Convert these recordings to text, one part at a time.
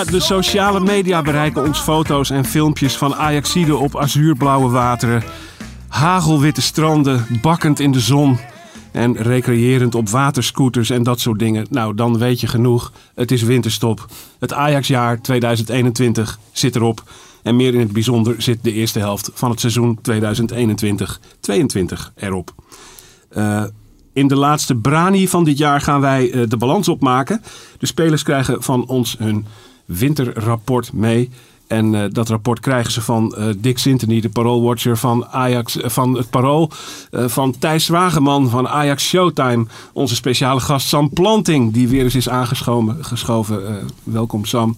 De sociale media bereiken ons foto's en filmpjes van Ajaxide op azuurblauwe wateren. Hagelwitte stranden, bakkend in de zon. En recreërend op waterscooters en dat soort dingen. Nou, dan weet je genoeg. Het is winterstop. Het Ajaxjaar 2021 zit erop. En meer in het bijzonder zit de eerste helft van het seizoen 2021-22 erop. Eh, in de laatste brani van dit jaar gaan wij eh, de balans opmaken. De spelers krijgen van ons hun winterrapport mee. En eh, dat rapport krijgen ze van eh, Dick Sintony, de paroolwatcher van, Ajax, eh, van het Parool. van Thijs Wageman van Ajax Showtime. Onze speciale gast Sam Planting, die weer eens is aangeschoven. Geschoven. Welkom Sam.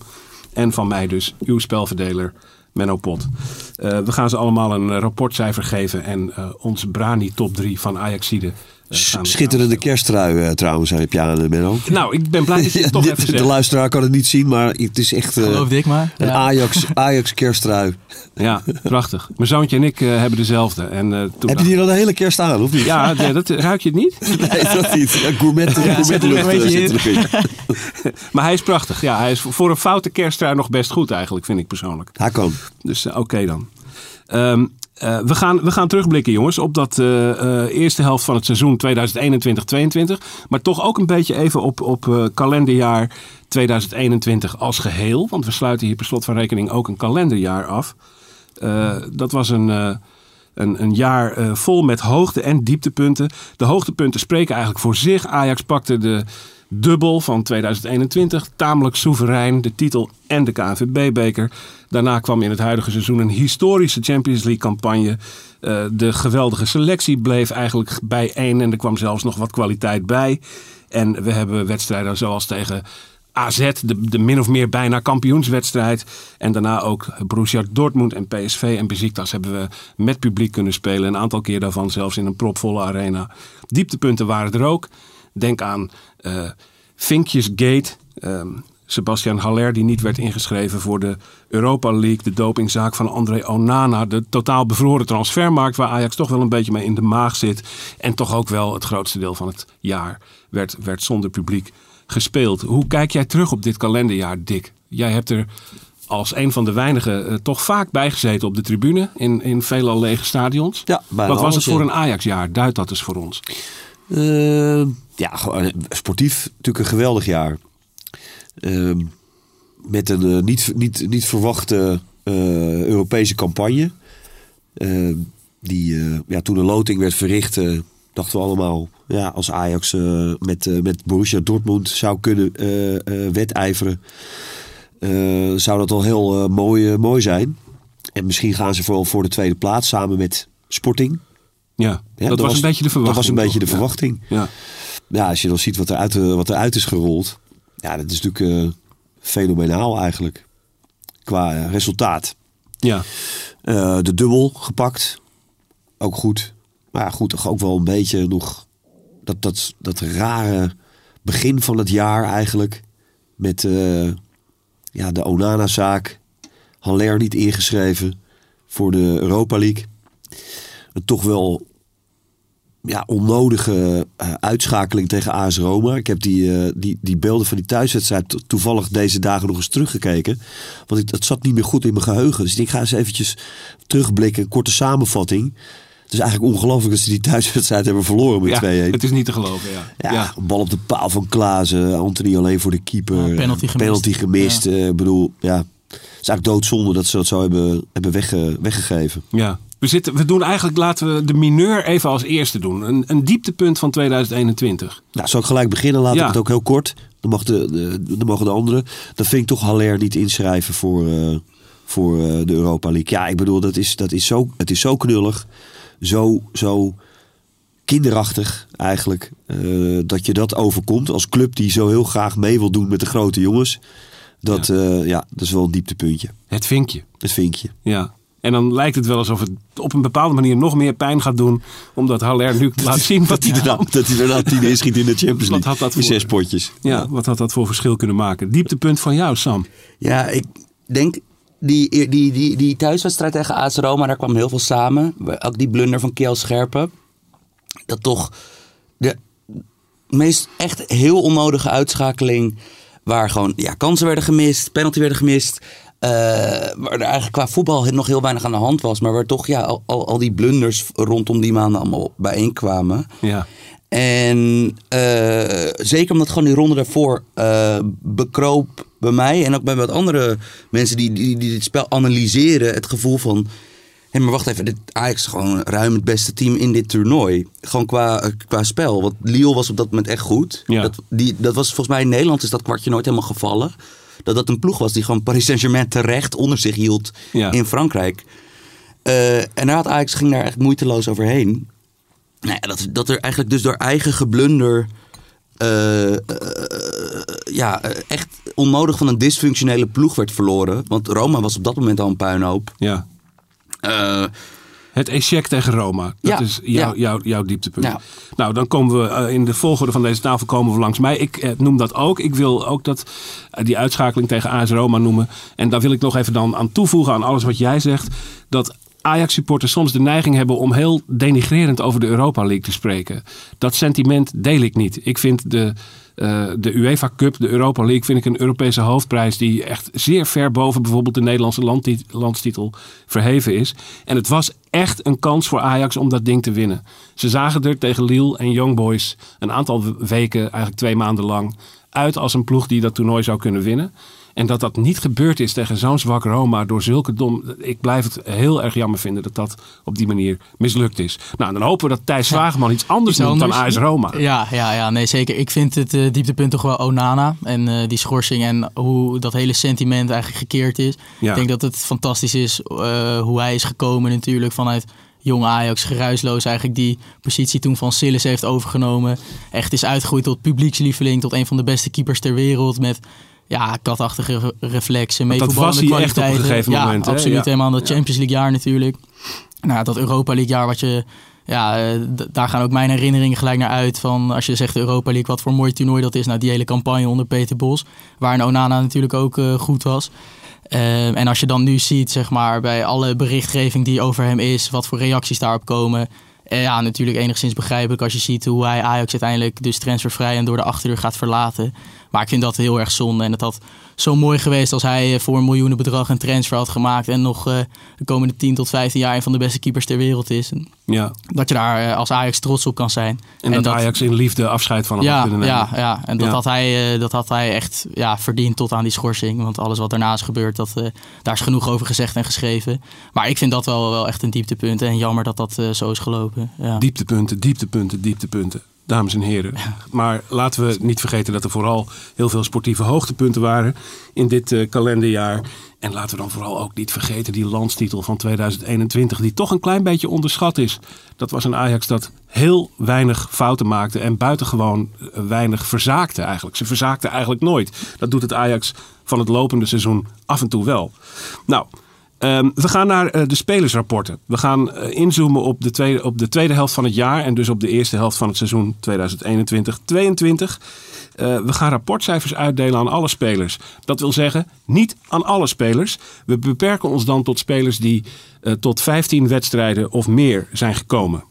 En van mij dus, uw spelverdeler Menno Pot. We gaan ze allemaal een rapportcijfer geven. En onze Brani top 3 van Ajaxide. Eh, Schitterende kersttrui eh, trouwens, heb je aan, Menno. Nou, ik ben blij dat je het toch de, even de zegt. luisteraar kan het niet zien, maar het is echt eh, Geloofde ik maar. een Ja. Ajax, Ajax kersttrui. Ja, prachtig. Mijn zoontje en ik eh, hebben dezelfde. En, eh, toen Heb je die dan de hele kerst aan, of niet? Ja, dat ruik je het niet? Nee, dat niet. Ja, gourmet, gourmet zit er lucht, een beetje eh, zit in. erin. Maar hij is prachtig. Ja, hij is voor een foute kersttrui nog best goed eigenlijk, vind ik persoonlijk. Hij kan. Dus eh, oké dan. Ehm, eh, we, gaan, we gaan terugblikken, jongens, op dat eh, eh, eerste helft van het seizoen 2021-22. Maar toch ook een beetje even op, op kalenderjaar 2021 als geheel. Want we sluiten hier per slot van rekening ook een kalenderjaar af. Dat was een, een, een jaar vol met hoogte- en dieptepunten. De hoogtepunten spreken eigenlijk voor zich. Ajax pakte de dubbel van 2021. Tamelijk soeverein. De titel en de KNVB-beker. Daarna kwam in het huidige seizoen een historische Champions League-campagne. Eh, de geweldige selectie bleef eigenlijk bij één. En er kwam zelfs nog wat kwaliteit bij. En we hebben wedstrijden zoals tegen AZ, de, de min of meer bijna kampioenswedstrijd. En daarna ook Borussia Dortmund en PSV en Besiktas hebben we met publiek kunnen spelen. Een aantal keer daarvan zelfs in een propvolle arena. Dieptepunten waren er ook. Denk aan eh Vinkjes Gate. ehm, Sebastian Haller die niet werd ingeschreven voor de Europa League. De dopingzaak van André Onana. De totaal bevroren transfermarkt waar Ajax toch wel een beetje mee in de maag zit. En toch ook wel het grootste deel van het jaar werd, werd zonder publiek gespeeld. Hoe kijk jij terug op dit kalenderjaar, Dick? Jij hebt er als een van de weinigen eh, toch vaak bijgezeten op de tribune in, in veelal lege stadions. Ja, Wat was het voor een Ajax-jaar? Duid dat eens voor ons. Eh, ja, eh, sportief natuurlijk een geweldig jaar. Ehm, met een eh, niet, niet, niet verwachte eh, Europese campagne. Ehm, die, ja, toen de loting werd verricht, dachten we allemaal... Ja, als Ajax met, met Borussia Dortmund zou kunnen wedijveren... zou dat al heel mooi, mooi zijn. En misschien gaan ze voor, voor de tweede plaats samen met Sporting. Ja, Ja, dat, was een beetje de verwachting. Dat was een beetje de? Ja. verwachting. Ja. Ja, als je dan ziet wat er uit, wat er uit is gerold. Ja, dat is natuurlijk eh, fenomenaal eigenlijk. Qua eh, resultaat. Ja. Eh, de dubbel gepakt. Ook goed. Maar ja, goed, toch ook wel een beetje nog... Dat, dat, dat rare begin van het jaar eigenlijk. Met eh, ja, de Onana-zaak. Haller niet ingeschreven voor de Europa League. Een toch wel ja, onnodige eh, uitschakeling tegen AS Roma. Ik heb die, eh, die, die beelden van die thuiswedstrijd to- toevallig deze dagen nog eens teruggekeken. Want ik, dat zat niet meer goed in mijn geheugen. Dus ik ga eens eventjes terugblikken. Een korte samenvatting. Het is eigenlijk ongelooflijk dat ze die thuiswedstrijd hebben verloren met Ja, 2-1. het is niet te geloven, ja. Ja, bal op de paal van Klaassen. Anthony alleen voor de keeper. Ja, penalty gemist. Penalty gemist. Eh, ik bedoel, ja. Het is eigenlijk doodzonde dat ze dat zo hebben, hebben wegge- weggegeven. Ja. We, zitten, we doen eigenlijk, laten we de mineur even als eerste doen. Een, een dieptepunt van 2021. Nou, zal ik gelijk beginnen? Laat Ja. ik het ook heel kort. Dan, mag de, de, dan mogen de anderen. Dan vind ik toch Haller niet inschrijven voor, eh, voor eh, de Europa League. Ja, ik bedoel, dat is, dat is zo, het is zo knullig. Zo, zo kinderachtig eigenlijk. eh, dat je dat overkomt als club die zo heel graag mee wil doen met de grote jongens. Dat, ja. ja, dat is wel een dieptepuntje. Het vinkje. Het vinkje. Ja. En dan lijkt het wel alsof het op een bepaalde manier nog meer pijn gaat doen. Omdat Haller nu laat zien wat hij Dat hij dat hij daarna tien inschiet in de Champions Wat League. had dat voor- zes potjes. Ja, wat had dat voor verschil kunnen maken? Dieptepunt van jou, Sam. Ja, ik denk die, die, die, die thuiswedstrijd tegen AS Roma, daar kwam heel veel samen. Ook die blunder van Kjell Scherpen. Dat toch de meest echt heel onnodige uitschakeling... waar gewoon ja, kansen werden gemist, penalty werden gemist... eh, waar er eigenlijk qua voetbal nog heel weinig aan de hand was... maar waar toch ja, al, al, al die blunders rondom die maanden allemaal bijeenkwamen... Ja. En eh, zeker omdat gewoon die ronde daarvoor eh, bekroop bij mij en ook bij wat andere mensen die, die, die dit spel analyseren, het gevoel van. Hé, maar wacht even, dit Ajax is gewoon ruim het beste team in dit toernooi. Gewoon qua, qua spel. Want Lille was op dat moment echt goed. Ja. Dat, die, dat was volgens mij in Nederland is dat kwartje nooit helemaal gevallen. Dat dat een ploeg was die gewoon Paris Saint-Germain terecht onder zich hield Ja. in Frankrijk. Eh, en daar had Ajax ging daar echt moeiteloos overheen. Nou ja, dat, dat er eigenlijk dus door eigen geblunder. eh, eh, ja, echt onnodig van een dysfunctionele ploeg werd verloren. Want Roma was op dat moment al een puinhoop. ja. Het echec tegen Roma. Dat Ja, is jouw, ja. jouw, jouw dieptepunt. Ja. Nou, dan komen we eh, in de volgorde van deze tafel komen we langs mij. Ik eh, noem dat ook. Ik wil ook dat, eh, die uitschakeling tegen AS Roma noemen. En daar wil ik nog even dan aan toevoegen aan alles wat jij zegt. Dat Ajax-supporters soms de neiging hebben om heel denigrerend over de Europa League te spreken. Dat sentiment deel ik niet. Ik vind de, eh, de UEFA Cup, de Europa League, vind ik een Europese hoofdprijs die echt zeer ver boven bijvoorbeeld de Nederlandse landstitel verheven is. En het was echt een kans voor Ajax om dat ding te winnen. Ze zagen er tegen Lille en Young Boys een aantal weken, eigenlijk twee maanden lang, uit als een ploeg die dat toernooi zou kunnen winnen. En dat dat niet gebeurd is tegen zo'n zwak Roma door zulke dom. Ik blijf het heel erg jammer vinden dat dat op die manier mislukt is. Nou, dan hopen we dat Thijs Zwageman iets anders noemt dan. AS Roma. Ja, ja, ja, nee zeker. Ik vind het eh, dieptepunt toch wel Onana. En eh, die schorsing en hoe dat hele sentiment eigenlijk gekeerd is. Ja. Ik denk dat het fantastisch is eh, hoe hij is gekomen natuurlijk vanuit jong Ajax. Geruisloos eigenlijk die positie toen van Sillis heeft overgenomen. Echt is uitgegroeid tot publiekslieveling. Tot een van de beste keepers ter wereld. Met ja, katachtige re- reflexen, Want dat was hij echt op een gegeven ja, moment, hè? absoluut. Ja. Helemaal dat Champions League jaar natuurlijk. Nou, dat Europa League jaar wat je... Ja, eh, daar gaan ook mijn herinneringen gelijk naar uit. Van als je zegt Europa League, wat voor een mooi toernooi dat is. Nou, die hele campagne onder Peter Bos. Waarin Onana natuurlijk ook eh, goed was. Eh, en als je dan nu ziet, zeg maar, bij alle berichtgeving die over hem is, wat voor reacties daarop komen. Ja, natuurlijk enigszins begrijpelijk als je ziet hoe hij Ajax uiteindelijk dus transfervrij en door de achterdeur gaat verlaten. Maar ik vind dat heel erg zonde. En het had zo mooi geweest als hij eh, voor een miljoenenbedrag een transfer had gemaakt. En nog eh, de komende 10 tot 15 jaar een van de beste keepers ter wereld is. En Ja. dat je daar eh, als Ajax trots op kan zijn. En, dat, Ajax in liefde afscheid van hem had ja, kunnen nemen. ja, ja, en dat, Ja. Had hij, dat had hij echt ja, verdiend tot aan die schorsing. Want alles wat daarna is gebeurd, dat, daar is genoeg over gezegd en geschreven. Maar ik vind dat wel, wel echt een dieptepunt. En jammer dat dat zo is gelopen. Ja. Dieptepunten, dieptepunten, dieptepunten. Dames en heren. Maar laten we niet vergeten dat er vooral heel veel sportieve hoogtepunten waren in dit eh, kalenderjaar. En laten we dan vooral ook niet vergeten die landstitel van 2021, die toch een klein beetje onderschat is. Dat was een Ajax dat heel weinig fouten maakte en buitengewoon eh, weinig verzaakte eigenlijk. Ze verzaakte eigenlijk nooit. Dat doet het Ajax van het lopende seizoen af en toe wel. Nou, Ehm, we gaan naar eh, de spelersrapporten. We gaan eh, inzoomen op de, tweede, op de tweede helft van het jaar en dus op de eerste helft van het seizoen 2021-22. Eh, we gaan rapportcijfers uitdelen aan alle spelers. Dat wil zeggen, niet aan alle spelers. We beperken ons dan tot spelers die tot 15 wedstrijden of meer zijn gekomen.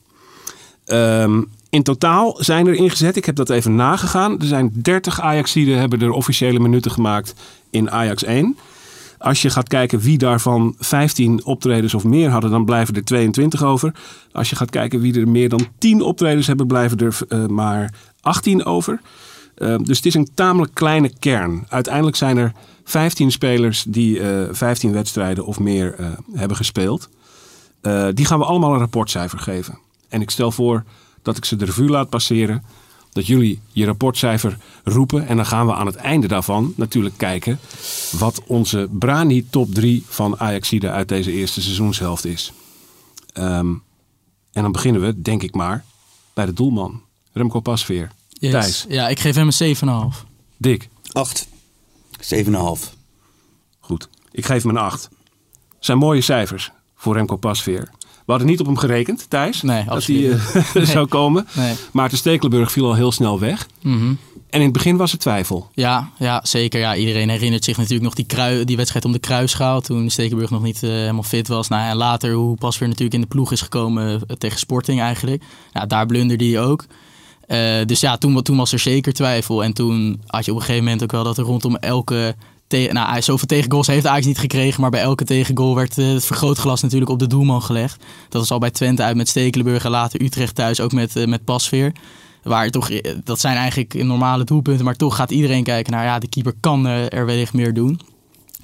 Ehm, in totaal zijn er ingezet, ik heb dat even nagegaan. Er zijn 30 Ajaxiden hebben er officiële minuten gemaakt in Ajax 1. Als je gaat kijken wie daarvan 15 optredens of meer hadden, dan blijven er 22 over. Als je gaat kijken wie er meer dan 10 optredens hebben, blijven er eh, maar 18 over. Eh, dus het is een tamelijk kleine kern. Uiteindelijk zijn er 15 spelers die eh 15 wedstrijden of meer eh, hebben gespeeld. Eh, die gaan we allemaal een rapportcijfer geven. En ik stel voor dat ik ze de revue laat passeren. Dat jullie je rapportcijfer roepen. En dan gaan we aan het einde daarvan natuurlijk kijken wat onze Brani top 3 van Ajaxide uit deze eerste seizoenshelft is. Ehm, en dan beginnen we, denk ik maar, bij de doelman. Remco Pasveer. Yes. Thijs. Ja, ik geef hem een 7,5. Dick. 8. 7,5. Goed. Ik geef hem een 8. Zijn mooie cijfers voor Remco Pasveer. We hadden niet op hem gerekend, Thijs. Nee, dat absoluut hij eh, zou komen. Nee. Maarten Stekelenburg viel al heel snel weg. Mhm. En in het begin was er twijfel. Ja, ja, zeker. Ja, iedereen herinnert zich natuurlijk nog die, krui, die wedstrijd om de kruisschaal. Toen Stekenburg nog niet eh, helemaal fit was. Nou, en later hoe pas weer natuurlijk in de ploeg is gekomen eh, tegen Sporting eigenlijk. Ja, daar blunderde hij ook. Dus ja, toen, toen was er zeker twijfel. En toen had je op een gegeven moment ook wel dat er rondom elke... nou, hij- zoveel tegengoals heeft Ajax niet gekregen. Maar bij elke tegengoal werd eh, het vergrootglas natuurlijk op de doelman gelegd. Dat was al bij Twente uit met Stekelenburg en later Utrecht thuis ook met, eh, met Pasveer. Waar toch, eh, dat zijn eigenlijk normale doelpunten, maar toch gaat iedereen kijken naar ja, de keeper kan er wellicht meer doen.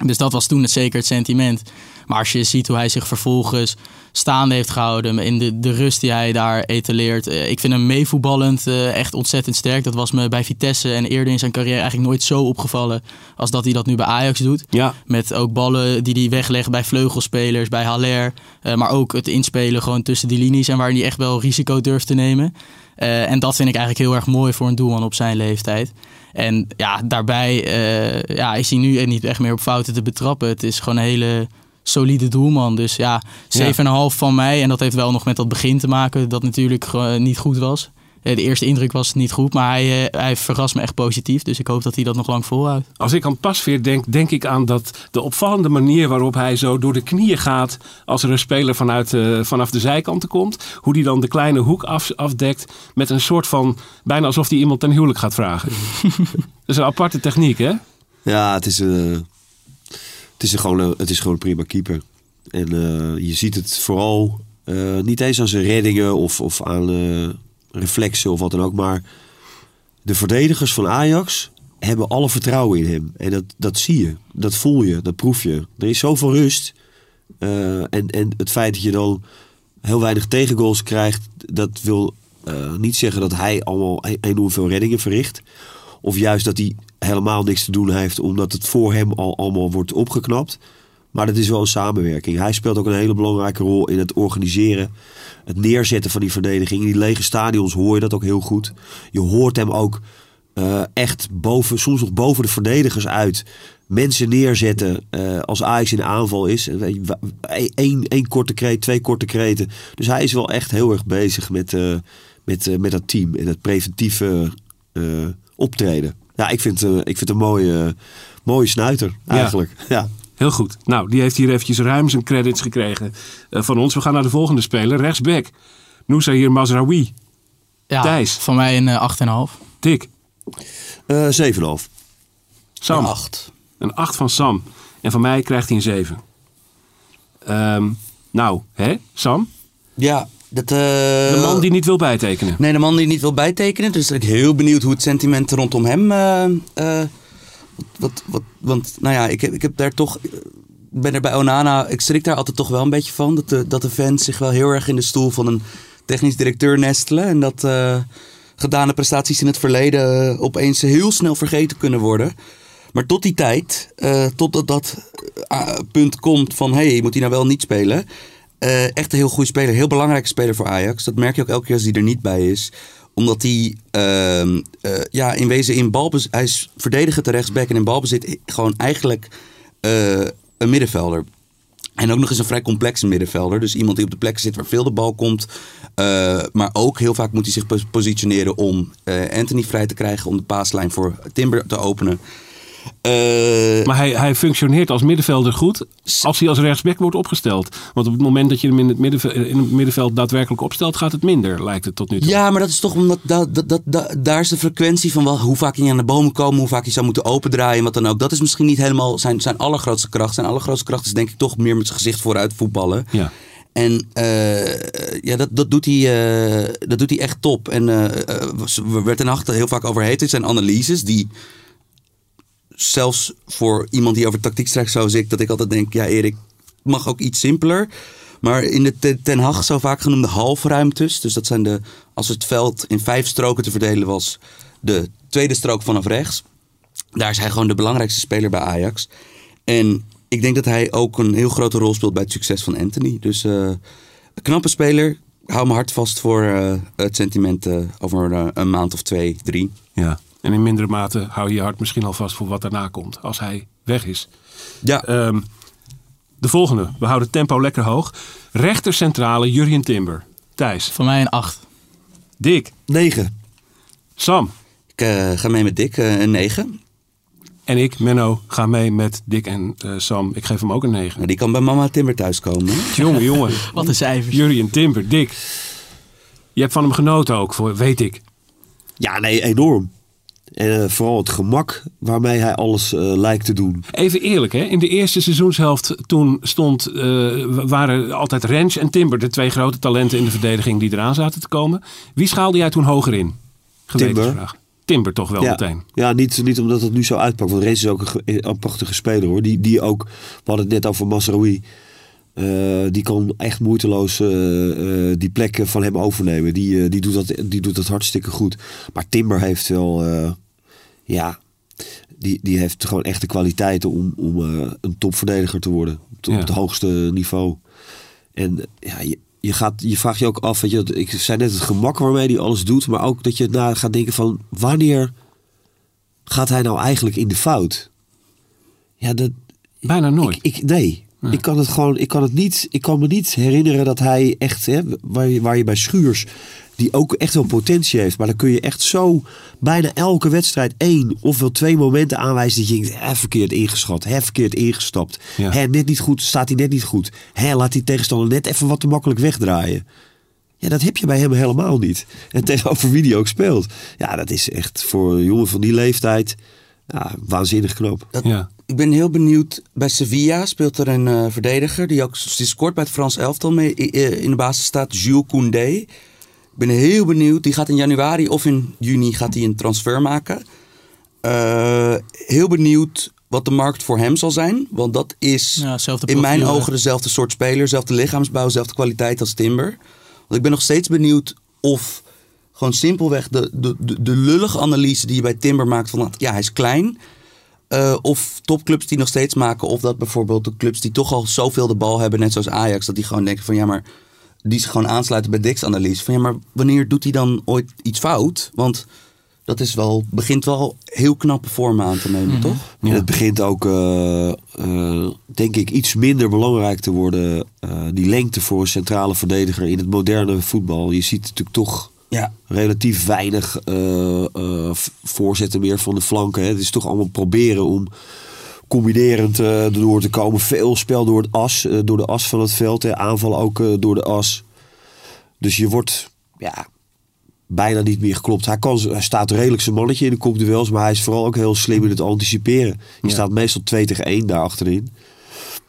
Dus dat was toen het zeker het sentiment. Maar als je ziet hoe hij zich vervolgens staande heeft gehouden, in de, de rust die hij daar etaleert. eh, ik vind hem meevoetballend eh, echt ontzettend sterk. Dat was me bij Vitesse en eerder in zijn carrière eigenlijk nooit zo opgevallen als dat hij dat nu bij Ajax doet. Ja. Met ook ballen die hij weglegt bij vleugelspelers, bij Haller. Eh, maar ook het inspelen gewoon tussen die linies en waarin hij echt wel risico durft te nemen. En dat vind ik eigenlijk heel erg mooi voor een doelman op zijn leeftijd. En ja, daarbij eh, ja, is hij nu niet echt meer op fouten te betrappen. Het is gewoon een hele solide doelman. Dus ja, 7,5 van mij. En dat heeft wel nog met dat begin te maken, dat natuurlijk gewoon niet goed was. Eh, De eerste indruk was niet goed, maar hij, eh, hij verrast me echt positief. Dus ik hoop dat hij dat nog lang volhoudt. Als ik aan Pasveer denk, denk ik aan dat de opvallende manier waarop hij zo door de knieën gaat als er een speler vanuit, eh, vanaf de zijkanten komt. Hoe die dan de kleine hoek af, afdekt met een soort van, bijna alsof hij iemand ten huwelijk gaat vragen. dat is een aparte techniek, hè? Ja, het is, een het, is gewoon, het is gewoon prima keeper. En eh, je ziet het vooral eh, niet eens aan zijn reddingen of, of aan eh, reflexen of wat dan ook. Maar de verdedigers van Ajax hebben alle vertrouwen in hem. En dat, dat zie je, dat voel je, dat proef je. Er is zoveel rust. En, en het feit dat je dan heel weinig tegengoals krijgt, dat wil niet zeggen dat hij allemaal e- enorm veel reddingen verricht. Of juist dat hij helemaal niks te doen heeft omdat het voor hem al allemaal wordt opgeknapt. Maar dat is wel een samenwerking. Hij speelt ook een hele belangrijke rol in het organiseren. Het neerzetten van die verdediging. In die lege stadions hoor je dat ook heel goed. Je hoort hem ook eh, echt boven, soms nog boven de verdedigers uit. Mensen neerzetten eh, als Ajax in aanval is. Eén, één korte kreet, twee korte kreten. Dus hij is wel echt heel erg bezig met, eh, met, met dat team. En het preventieve optreden. Ja, ik vind, eh, ik vind een mooie, mooie snuiter eigenlijk. Ja. Heel goed. Nou, die heeft hier eventjes ruim zijn credits gekregen eh, van ons. We gaan naar de volgende speler, rechtsback. Noosa hier Mazraoui. Ja, Thijs. van mij een eh, 8,5. Tik. Eh 7,5. Sam. 8. Een 8 van Sam. En van mij krijgt hij een 7. Ehm, nou, hè, Sam? Ja, dat... De man die niet wil bijtekenen. Nee, de man die niet wil bijtekenen. Dus ik ben heel benieuwd hoe het sentiment rondom hem... eh, eh, wat, wat, want, nou ja, ik heb, ik heb daar toch... Ben er bij Onana... Ik schrik daar altijd toch wel een beetje van. Dat de, dat de fans zich wel heel erg in de stoel van een technisch directeur nestelen. En dat eh, gedane prestaties in het verleden eh, opeens heel snel vergeten kunnen worden. Maar tot die tijd, eh, totdat dat eh, punt komt van... hé, hey, moet hij nou wel niet spelen... Eh, echt een heel goede speler, heel belangrijke speler voor Ajax. Dat merk je ook elke keer als hij er niet bij is. Omdat hij eh, ja, in wezen in balbezit... Hij is verdediger te rechtsback en in balbezit gewoon eigenlijk eh, een middenvelder. En ook nog eens een vrij complexe middenvelder. Dus iemand die op de plek zit waar veel de bal komt. Maar ook heel vaak moet hij zich pos- positioneren om Anthony vrij te krijgen. Om de paaslijn voor Timber te openen. Eh, Maar hij, hij functioneert als middenvelder goed als hij als rechtsback wordt opgesteld. Want op het moment dat je hem in het, middenveld, in het middenveld daadwerkelijk opstelt, gaat het minder, lijkt het tot nu toe. Ja, maar dat is toch omdat dat, dat, dat, dat- daar is de frequentie van wel, hoe vaak hij aan de bomen komen, hoe vaak hij zou moeten opendraaien, wat dan ook. Dat is misschien niet helemaal zijn, zijn allergrootste kracht. Zijn allergrootste kracht is denk ik toch meer met zijn gezicht vooruit voetballen. Ja. En eh, ja, dat, dat, doet hij, eh, dat doet hij echt top. En we werd ten achter heel vaak overheet. Het zijn analyses die zelfs voor iemand die over tactiek strijkt zoals ik, dat ik altijd denk, ja Erik, mag ook iets simpeler. Maar in de Ten- Hag zo vaak genoemde halfruimtes, dus dat zijn de, als het veld in vijf stroken te verdelen was, de tweede strook vanaf rechts. Daar is hij gewoon de belangrijkste speler bij Ajax. En ik denk dat hij ook een heel grote rol speelt bij het succes van Anthony. Dus eh, een knappe speler. Hou me hard vast voor eh, het sentiment eh, over een maand of twee, drie. Ja. En in mindere mate hou je je hart misschien al vast voor wat daarna komt. Als hij weg is. Ja, Ehm, de volgende. We houden het tempo lekker hoog. Rechtercentrale Jurjen Timber. Thijs. Van mij een 8. Dick. 9. Sam. ik eh, ga mee met Dick, eh, een negen. En ik, Menno, ga mee met Dick en eh, Sam. Ik geef hem ook een 9. Maar die kan bij mama Timber thuiskomen. Jongen, jongen. Wat een cijfers. Jurjen Timber. Dick. Je hebt van hem genoten ook, voor, weet ik. Ja, nee, enorm. En eh, vooral het gemak waarmee hij alles eh, lijkt te doen. Even eerlijk, hè? in de eerste seizoenshelft toen stond, eh, waren altijd Rens en Timber de twee grote talenten in de verdediging die eraan zaten te komen. Wie schaalde jij toen hoger in? Gewetensvraag. Timber toch wel ja, meteen. ja niet, niet omdat het nu zo uitpakt. Want Rens is ook een prachtige speler hoor. Die, die ook, we hadden het net over Masraoui. Eh, die kan echt moeiteloos eh, eh, die plekken van hem overnemen. Die, die, doet dat, die doet dat hartstikke goed. Maar Timber heeft wel, ja, die, die heeft gewoon echt de kwaliteiten om, om een topverdediger te worden. Op, Ja. op het hoogste niveau. En ja, je, je, gaat, je vraagt je ook af, weet je, ik zei net het gemak waarmee hij alles doet, maar ook dat je na gaat denken van wanneer gaat hij nou eigenlijk in de fout? Ja, dat, Bijna nooit. ik, ik, nee. Ik kan het gewoon, ik kan het niet, ik kan me niet herinneren dat hij echt, hè, waar, je, waar je bij Schuurs, die ook echt wel potentie heeft, maar dan kun je echt zo bijna elke wedstrijd één of wel twee momenten aanwijzen dat je denkt, hè, verkeerd ingeschat, hè, verkeerd ingestapt, Ja. hè, net niet goed, staat hij net niet goed, hè, laat die tegenstander net even wat te makkelijk wegdraaien. Ja, dat heb je bij hem helemaal niet. En tegenover wie die ook speelt. Ja, dat is echt voor een jongen van die leeftijd ja, waanzinnig. Dat- Ja. Ik ben heel benieuwd. Bij Sevilla speelt er een eh, verdediger die ook die scoort bij het Frans elftal mee. In de basis staat Jules Koundé. Ik ben heel benieuwd. Die gaat in januari of in juni gaat hij een transfer maken. Eh, heel benieuwd wat de markt voor hem zal zijn. Want dat is Ja, in mijn ogen dezelfde soort speler. Dezelfde lichaamsbouw, dezelfde kwaliteit als Timber. Want ik ben nog steeds benieuwd of gewoon simpelweg de, de, de, de lullige analyse die je bij Timber maakt van ja, hij is klein. Eh, of topclubs die nog steeds maken. Of dat bijvoorbeeld de clubs die toch al zoveel de bal hebben, net zoals Ajax, dat die gewoon denken van ja, maar die zich gewoon aansluiten bij Dick's analyse. Van ja, maar wanneer doet hij dan ooit iets fout? Want dat is wel, begint wel heel knappe vormen aan te nemen, toch? En het begint ook, eh, eh, denk ik, iets minder belangrijk te worden. eh, die lengte voor een centrale verdediger in het moderne voetbal. Je ziet natuurlijk toch Ja. relatief weinig v- voorzetten meer van de flanken. Hè. Het is toch allemaal proberen om combinerend erdoor te komen. Veel spel door, het as, door de as van het veld. Hè. Aanval ook door de as. Dus je wordt ja, bijna niet meer geklopt. Hij, kan, hij staat redelijk zijn mannetje in de kopduels. Maar hij is vooral ook heel slim in het anticiperen. Je Ja. staat meestal 2 tegen 1 daar achterin.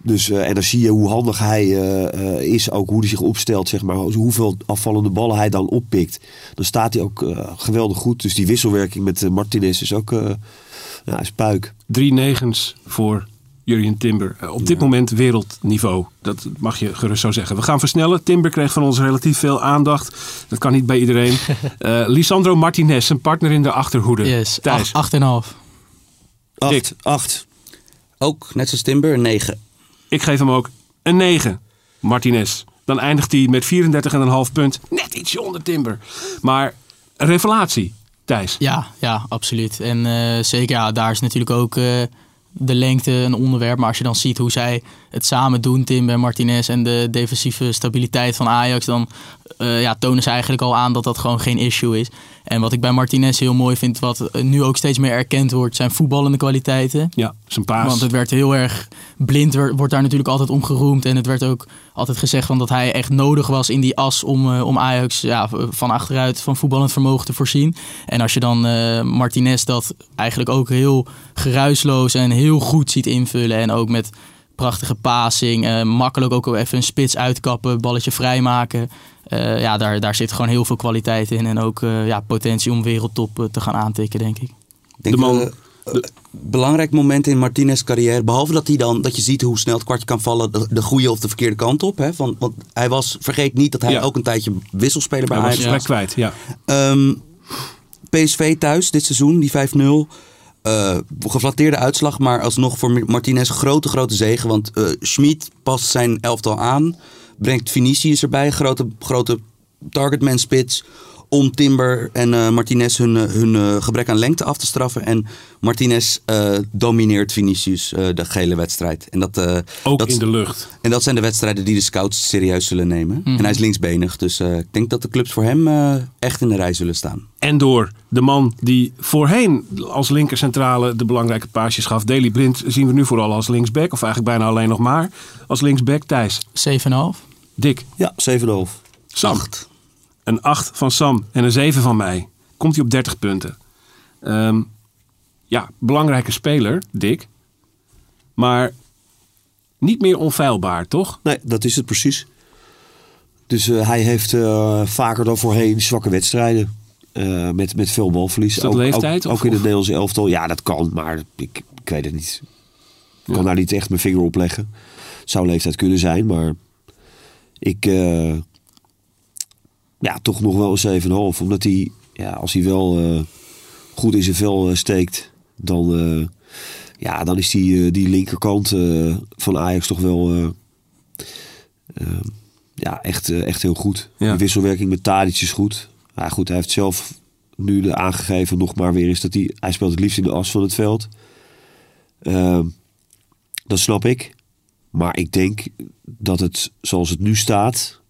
Dus, eh, en dan zie je hoe handig hij eh, eh, is, ook hoe hij zich opstelt, zeg maar. Hoeveel afvallende ballen hij dan oppikt. Dan staat hij ook geweldig goed. Dus die wisselwerking met Martinez is ook ja, is puik. Drie negens voor Jurjen Timber. Op dit moment wereldniveau. Dat mag je gerust zo zeggen. We gaan versnellen. Timber kreeg van ons relatief veel aandacht. Dat kan niet bij iedereen. Eh Lisandro Martinez, zijn partner in de achterhoede. Yes, Thijs. 8,5. Dick. Acht, acht. Ook, net zoals Timber, 9. Ik geef hem ook een 9. Martinez. Dan eindigt hij met 34,5 punt. Net ietsje onder Timber. Maar revelatie, Thijs. Ja, ja, absoluut. En eh, zeker, ja, daar is natuurlijk ook eh, de lengte een onderwerp. Maar als je dan ziet hoe zij het samen doen, Tim en Martinez, en de defensieve stabiliteit van Ajax, dan eh, ja, tonen ze eigenlijk al aan dat dat gewoon geen issue is. En wat ik bij Martinez heel mooi vind, wat eh, nu ook steeds meer erkend wordt, zijn voetballende kwaliteiten. Ja, zijn paas. Want het werd heel erg blind, wordt daar natuurlijk altijd om geroemd. En het werd ook altijd gezegd van dat hij echt nodig was in die as om, eh, om Ajax ja, van achteruit van voetballend vermogen te voorzien. En als je dan Martinez dat eigenlijk ook heel geruisloos en heel goed ziet invullen. En ook met prachtige passing, eh, makkelijk ook even een spits uitkappen, balletje vrijmaken. Eh, ja, daar, daar zit gewoon heel veel kwaliteit in. En ook eh, ja, potentie om wereldtop te gaan aantikken, denk ik. Ik denk De man- belangrijk moment in Martinez' carrière. Behalve dat, hij dan, dat je ziet hoe snel het kwartje kan vallen. De, de goede of de verkeerde kant op. Hè? Van, want hij was, vergeet niet dat hij Ja. ook een tijdje wisselspeler bij Hij was Ajax was. plek kwijt, ja. Ehm, PSV thuis dit seizoen, die 5-0. Eh geflatteerde uitslag, maar alsnog voor Martinez grote, grote zegen. Want eh Schmid past zijn elftal aan. Brengt Vinicius erbij, grote, grote targetman spits. Om Timber en eh, Martinez hun, eh, hun eh, gebrek aan lengte af te straffen. En Martinez eh, domineert Vinicius eh, de gele wedstrijd. En dat, eh, Ook dat, in de lucht. en dat zijn de wedstrijden die de scouts serieus zullen nemen. En hij is linksbenig, dus eh, ik denk dat de clubs voor hem eh, echt in de rij zullen staan. En door de man die voorheen als linkercentrale de belangrijke paasjes gaf. Daley Blind zien we nu vooral als linksback. Of eigenlijk bijna alleen nog maar als linksback. Thijs, 7,5. Dick, Ja, 7,5. Sam. Een 8 van Sam en een 7 van mij. Komt hij op 30 punten. Ehm, ja, belangrijke speler, Dick. Maar niet meer onfeilbaar, toch? Nee, dat is het precies. Dus eh, hij heeft eh, vaker dan voorheen zwakke wedstrijden. eh, met, met veel balverlies. Is dat ook, leeftijd, Ook, of- ook in het Nederlandse elftal. Ja, dat kan. Maar ik, ik weet het niet. Ik kan daar niet echt mijn vinger op leggen. Zou leeftijd kunnen zijn. Maar ik... ja, toch nog wel een 7,5. Omdat hij... Ja, als hij wel eh, goed in zijn vel eh, steekt... Dan... eh, ja, dan is die, die linkerkant van Ajax toch wel... eh, eh, ja, echt, echt heel goed. Ja. Die wisselwerking met Tadic is goed. Ja, goed, hij heeft zelf nu de aangegeven nog maar weer is dat hij... Hij speelt het liefst in de as van het veld. Ehm, dat snap ik. Maar ik denk dat het, zoals het nu staat...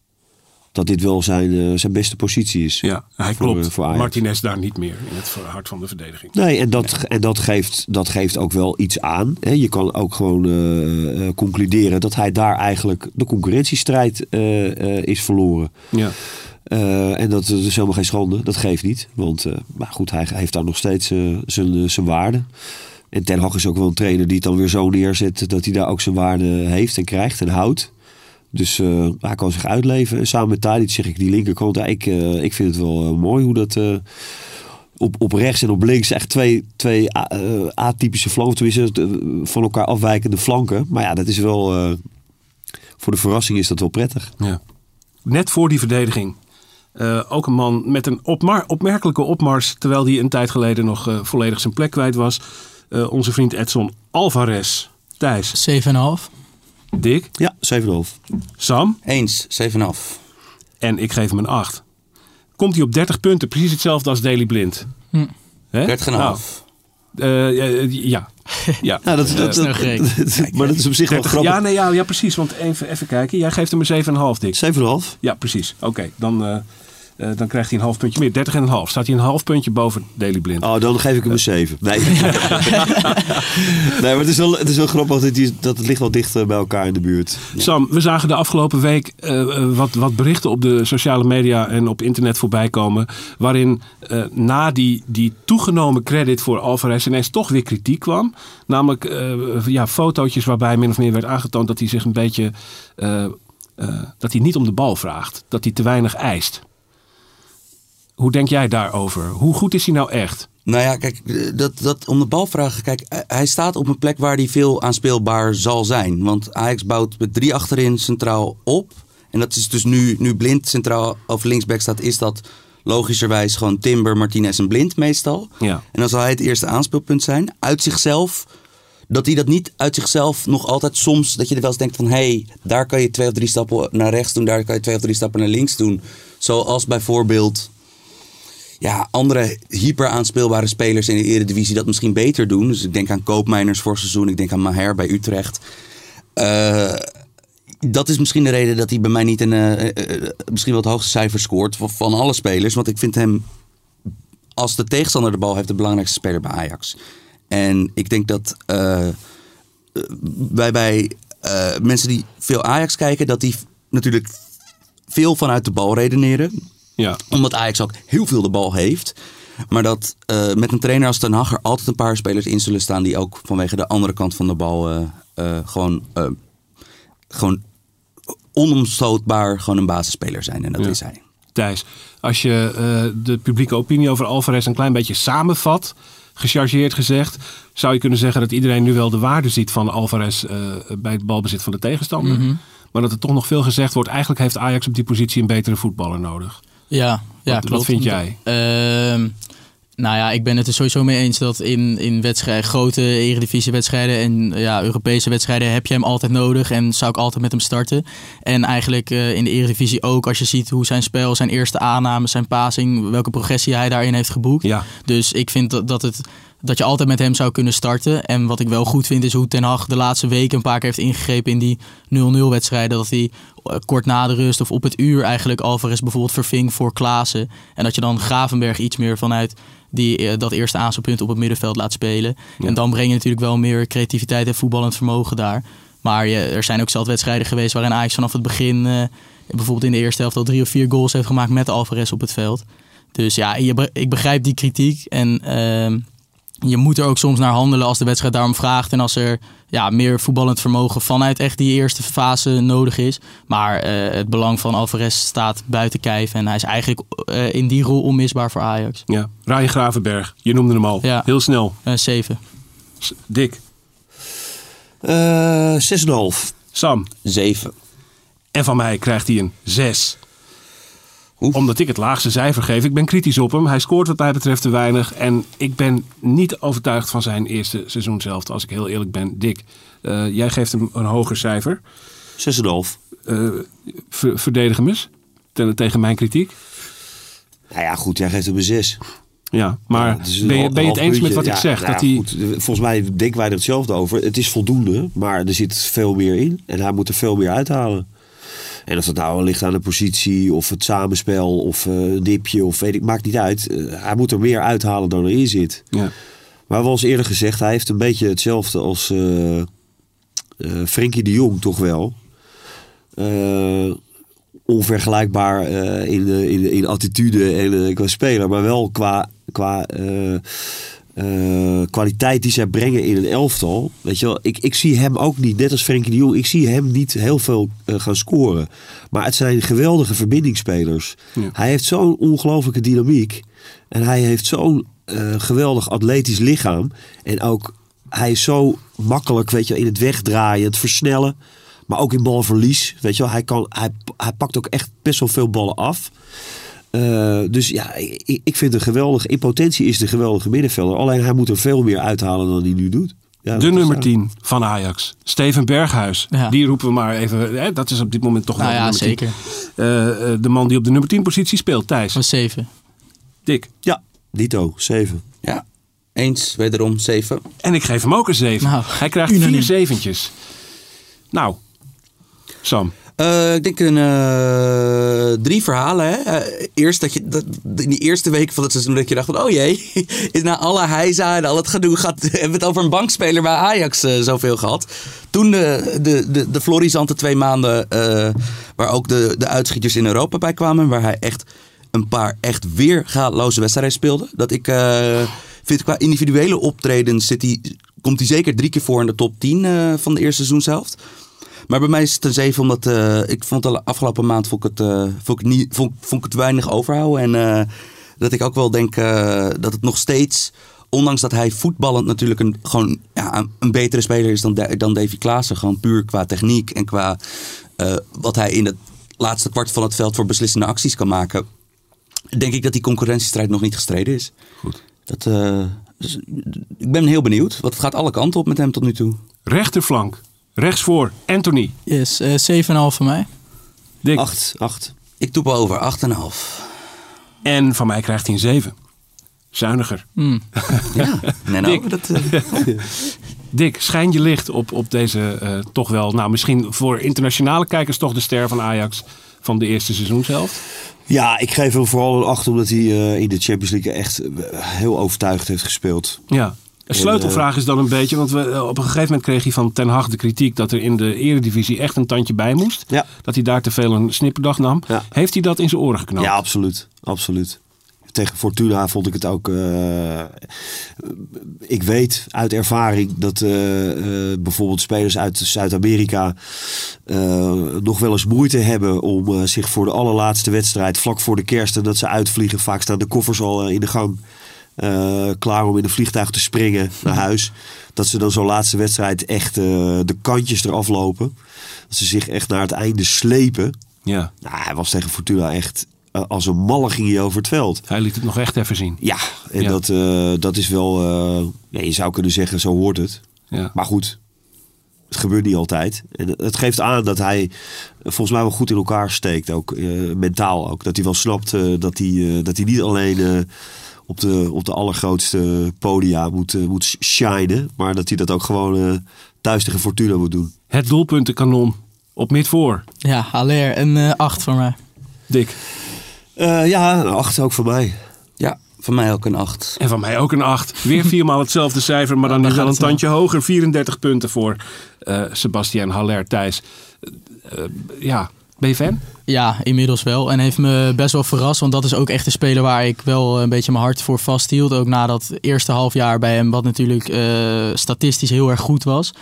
dat dit wel zijn, eh, zijn beste positie is. Ja, hij Voor, klopt. eh, voor. Martinez daar niet meer in het hart van de verdediging. Nee, en dat, en dat, geeft, dat geeft ook wel iets aan. Hè. Je kan ook gewoon eh, concluderen dat hij daar eigenlijk de concurrentiestrijd is verloren. Ja. En dat is helemaal geen schande. Dat geeft niet. Want maar goed, hij heeft daar nog steeds eh, zijn, zijn waarde. En Ten Hag is ook wel een trainer die het dan weer zo neerzet dat hij daar ook zijn waarde heeft en krijgt en houdt. Dus eh, hij kan zich uitleven. En samen met Tadic zeg ik die linkerkant. Ja, ik, eh, ik vind het wel eh, mooi hoe dat eh, op, op rechts en op links echt twee, twee eh, atypische flanken, tenminste van elkaar afwijkende flanken. Maar ja, dat is wel, eh, voor de verrassing is dat wel prettig. Ja. Net voor die verdediging. eh, ook een man met een opmar- opmerkelijke opmars. Terwijl hij een tijd geleden nog eh, volledig zijn plek kwijt was. Eh, onze vriend Edson Alvarez. Thijs, 7,5. Dick, Ja, 7,5. Sam. Eens, 7,5. En ik geef hem een 8. Komt hij op 30 punten. Precies hetzelfde als Daily Blind. Hm. Hè? 30,5. Nou, eh, eh, ja. ja. Ja, dat, dat, dat, snel gerekend. maar dat is op zich wel 30 grappig. ja, nee, ja, ja, precies. Want even, even kijken. Jij geeft hem een 7,5, Dick. 7,5. Ja, precies. Oké, dan, eh, eh, dan krijgt hij een half puntje meer. 30,5. Staat hij een half puntje boven Daily Blind. Oh, dan geef ik hem een 7. Nee. nee, maar het is wel, het is wel grappig dat, die, dat het ligt wel dicht eh, bij elkaar in de buurt. Sam, we zagen de afgelopen week eh, wat, wat berichten op de sociale media en op internet voorbij komen. Waarin na die, die toegenomen credit voor Alvarez ineens toch weer kritiek kwam. Namelijk ja, fotootjes waarbij min of meer werd aangetoond dat hij zich een beetje. dat hij niet om de bal vraagt. Dat hij te weinig eist. Hoe denk jij daarover? Hoe goed is hij nou echt? Nou ja, kijk, eh, dat, dat om de bal vragen. Kijk, eh, hij staat op een plek waar hij veel aanspeelbaar zal zijn. Want Ajax bouwt met drie achterin centraal op. En dat is dus nu, nu Blind centraal of linksback staat, is dat logischerwijs gewoon Timber, Martinez en Blind meestal. Ja. En dan zal hij het eerste aanspeelpunt zijn. Uit zichzelf, dat hij dat niet uit zichzelf nog altijd soms, dat je er wel eens denkt van, hé, hey, daar kan je twee of drie stappen naar rechts doen, daar kan je twee of drie stappen naar links doen. Zoals bijvoorbeeld ja, andere hyper aanspeelbare spelers in de Eredivisie dat misschien beter doen. Dus ik denk aan Koopmeiners voor seizoen, ik denk aan Maher bij Utrecht. Eh, dat is misschien de reden dat hij bij mij niet een, eh, eh, misschien wel het hoogste cijfer scoort van, alle spelers. Want ik vind hem, als de tegenstander de bal heeft, de belangrijkste speler bij Ajax. En ik denk dat wij bij mensen die veel Ajax kijken, dat die natuurlijk veel vanuit de bal redeneren Ja. omdat Ajax ook heel veel de bal heeft. Maar dat eh, met een trainer als Ten Hag er altijd een paar spelers in zullen staan... die ook vanwege de andere kant van de bal eh, eh, gewoon, eh, gewoon onomstootbaar gewoon een basisspeler zijn. En dat Ja. is hij. Thijs, als je eh, de publieke opinie over Alvarez een klein beetje samenvat, gechargeerd gezegd, zou je kunnen zeggen dat iedereen nu wel de waarde ziet van Alvarez eh, bij het balbezit van de tegenstander. Mhm. Maar dat er toch nog veel gezegd wordt. Eigenlijk heeft Ajax op die positie een betere voetballer nodig. Ja, ja Wat- klopt. wat vind jij? Ehm, nou ja, ik ben het er sowieso mee eens dat in, in wedstrijden, grote eredivisiewedstrijden en ja, Europese wedstrijden heb je hem altijd nodig en zou ik altijd met hem starten. En eigenlijk eh, in de eredivisie ook, als je ziet hoe zijn spel, zijn eerste aannames, zijn passing, welke progressie hij daarin heeft geboekt. Ja, Dus ik vind dat, dat, het, dat je altijd met hem zou kunnen starten. En wat ik wel goed vind is hoe Ten Hag de laatste weken een paar keer heeft ingegrepen in die 0-0 wedstrijden. Dat hij eh, kort na de rust of op het uur eigenlijk Alvarez bijvoorbeeld verving voor Klaassen. En dat je dan Gravenberg iets meer vanuit die, eh, dat eerste aanspeelpunt op het middenveld laat spelen. Ja. En dan breng je natuurlijk wel meer creativiteit en voetballend vermogen daar. Maar je, er zijn ook zelf wedstrijden geweest waarin Ajax vanaf het begin... eh, bijvoorbeeld in de eerste helft al drie of vier goals heeft gemaakt met Alvarez op het veld. Dus ja, ik begrijp die kritiek. En ehm, je moet er ook soms naar handelen als de wedstrijd daarom vraagt. En als er ja, meer voetballend vermogen vanuit echt die eerste fase nodig is. Maar eh, het belang van Alvarez staat buiten kijf. En hij is eigenlijk eh, in die rol onmisbaar voor Ajax. ja. Ryan Gravenberg, je noemde hem al. Ja. Heel snel. Eh 7. S- Dick, Eh 6,5. Sam. Zeven. En van mij krijgt hij een 6. Oef. Omdat ik het laagste cijfer geef. Ik ben kritisch op hem. Hij scoort wat mij betreft te weinig. En ik ben niet overtuigd van zijn eerste seizoen zelf. Als ik heel eerlijk ben. Dick, eh, jij geeft hem een hoger cijfer. 6,5. Eh, ver- verdedig hem eens. Ten- tegen mijn kritiek. Nou ja, goed, jij geeft hem een 6. Ja, maar Ja, ben, je, ben je het eens met wat ik zeg? nou dat ja, hij, goed, volgens mij denken wij er hetzelfde over. Het is voldoende, maar er zit veel meer in. En hij moet er veel meer uithalen. En of dat nou ligt aan de positie of het samenspel of eh, een dipje of weet ik, maakt niet uit. Eh, hij moet er meer uithalen dan erin zit. ja. Maar we al eerder gezegd, hij heeft een beetje hetzelfde als eh, Frenkie de Jong toch wel. Onvergelijkbaar in, in, in attitude en qua speler, maar wel qua, qua eh, kwaliteit die zij brengen in een elftal. Weet je wel, ik, ik zie hem ook niet, net als Frenkie de Jong, ik zie hem niet heel veel eh, gaan scoren. Maar het zijn geweldige verbindingsspelers. Ja. Hij heeft zo'n ongelofelijke dynamiek. En hij heeft zo'n eh, geweldig atletisch lichaam. En ook, hij is zo makkelijk, weet je, wel, in het wegdraaien, het versnellen. Maar ook in balverlies. Weet je wel, hij, kan, hij, hij pakt ook echt best wel veel ballen af. Eh, dus ja, ik, ik vind het geweldig. In potentie is de geweldige middenvelder. Alleen hij moet er veel meer uithalen dan hij nu doet. Ja, De nummer zo. 10 van Ajax. Steven Berghuis. Ja. Die roepen we maar even. Hè, dat is op dit moment toch Nou wel ja, de nummer 10. zeker. Eh, eh, de man die op de nummer 10 positie speelt. Thijs. Van 7. Dick. Ja, Dito, 7. Ja. Eens, wederom zeven. En ik geef hem ook een 7. Nou, Hij krijgt unaniem. vier zeventjes. Nou, Sam. Eh, ik denk een eh, drie verhalen. Hè? Eh, eerst dat je dat, in die eerste week van het seizoen dat je dacht van oh jee, is na alle heisa en al het gedoe gaat, hebben we het over een bankspeler bij Ajax zoveel gehad. Toen de, de, de, de florisante twee maanden waar ook de, de uitschieters in Europa bij kwamen, waar hij echt een paar echt weergaloze wedstrijden speelde. Dat ik vind qua individuele optredens zit hij, komt hij zeker drie keer voor in de top 10 eh, van de eerste seizoenshelft. Maar bij mij is het een 7 omdat eh, ik vond de afgelopen maand vond ik het, eh, vond ik niet, vond, vond ik het weinig overhouden. En eh, dat ik ook wel denk dat het nog steeds, ondanks dat hij voetballend natuurlijk een, gewoon, ja, een, betere speler is dan, Da- dan Davy Klaassen. Gewoon puur qua techniek en qua wat hij in het laatste kwart van het veld voor beslissende acties kan maken. Denk ik dat die concurrentiestrijd nog niet gestreden is. Goed. Dat, dus, ik ben heel benieuwd, want het gaat alle kanten op met hem tot nu toe. Rechterflank. Rechtsvoor. Anthony. Yes, eh 7,5 van mij. Dick. 8, 8. Ik doe over 8,5. En van mij krijgt hij een 7. Zuiniger. Hmm. Ja, nee, nou, Dick. dat, eh, Dick, schijn je licht op, op deze eh, toch wel, nou misschien voor internationale kijkers toch de ster van Ajax van de eerste seizoenshelft. Ja, ik geef hem vooral een 8 omdat hij eh, in de Champions League echt heel overtuigend heeft gespeeld. Ja. Een sleutelvraag is dan een beetje, want we, eh, op een gegeven moment kreeg hij van Ten Hag de kritiek dat er in de eredivisie echt een tandje bij moest. Ja. Dat hij daar te veel een snipperdag nam. Ja. Heeft hij dat in zijn oren geknoopt? Ja, absoluut. absoluut. Tegen Fortuna vond ik het ook. eh, ik weet uit ervaring dat eh, bijvoorbeeld spelers uit Zuid-Amerika nog wel eens moeite hebben om zich voor de allerlaatste wedstrijd, vlak voor de kerst, en dat ze uitvliegen. Vaak staan de koffers al in de gang. Eh, klaar om in een vliegtuig te springen naar huis. Dat ze dan zo'n laatste wedstrijd echt eh, de kantjes eraf lopen. Dat ze zich echt naar het einde slepen. Ja, Nou, hij was tegen Fortuna echt eh, als een malle ging hij over het veld. hij liet het nog echt even zien. Ja, en Ja. Dat, dat is wel, ja, je zou kunnen zeggen, zo hoort het. Ja. Maar goed, het gebeurt niet altijd. En het geeft aan dat hij volgens mij wel goed in elkaar steekt, ook mentaal ook. Dat hij wel snapt dat, hij, dat hij niet alleen op, de, op de allergrootste podia moet, eh, moet shinen, maar dat hij dat ook gewoon eh, thuis tegen Fortuna moet doen. Het doelpuntenkanon op mid voor. Ja, Haller, een eh, 8 voor mij. Dik. Eh, ja, een acht ook voor mij. Ja, van mij ook een 8. En van mij ook een 8. Weer viermaal hetzelfde cijfer, maar dan Dan nu wel een tandje hoger. 34 punten voor eh Sebastian Haller Thijs. Eh, eh, ja, ben je? Ja, inmiddels wel. En heeft me best wel verrast. Want dat is ook echt een speler waar ik wel een beetje mijn hart voor vasthield. Ook na dat eerste half jaar bij hem, wat natuurlijk eh, statistisch heel erg goed was.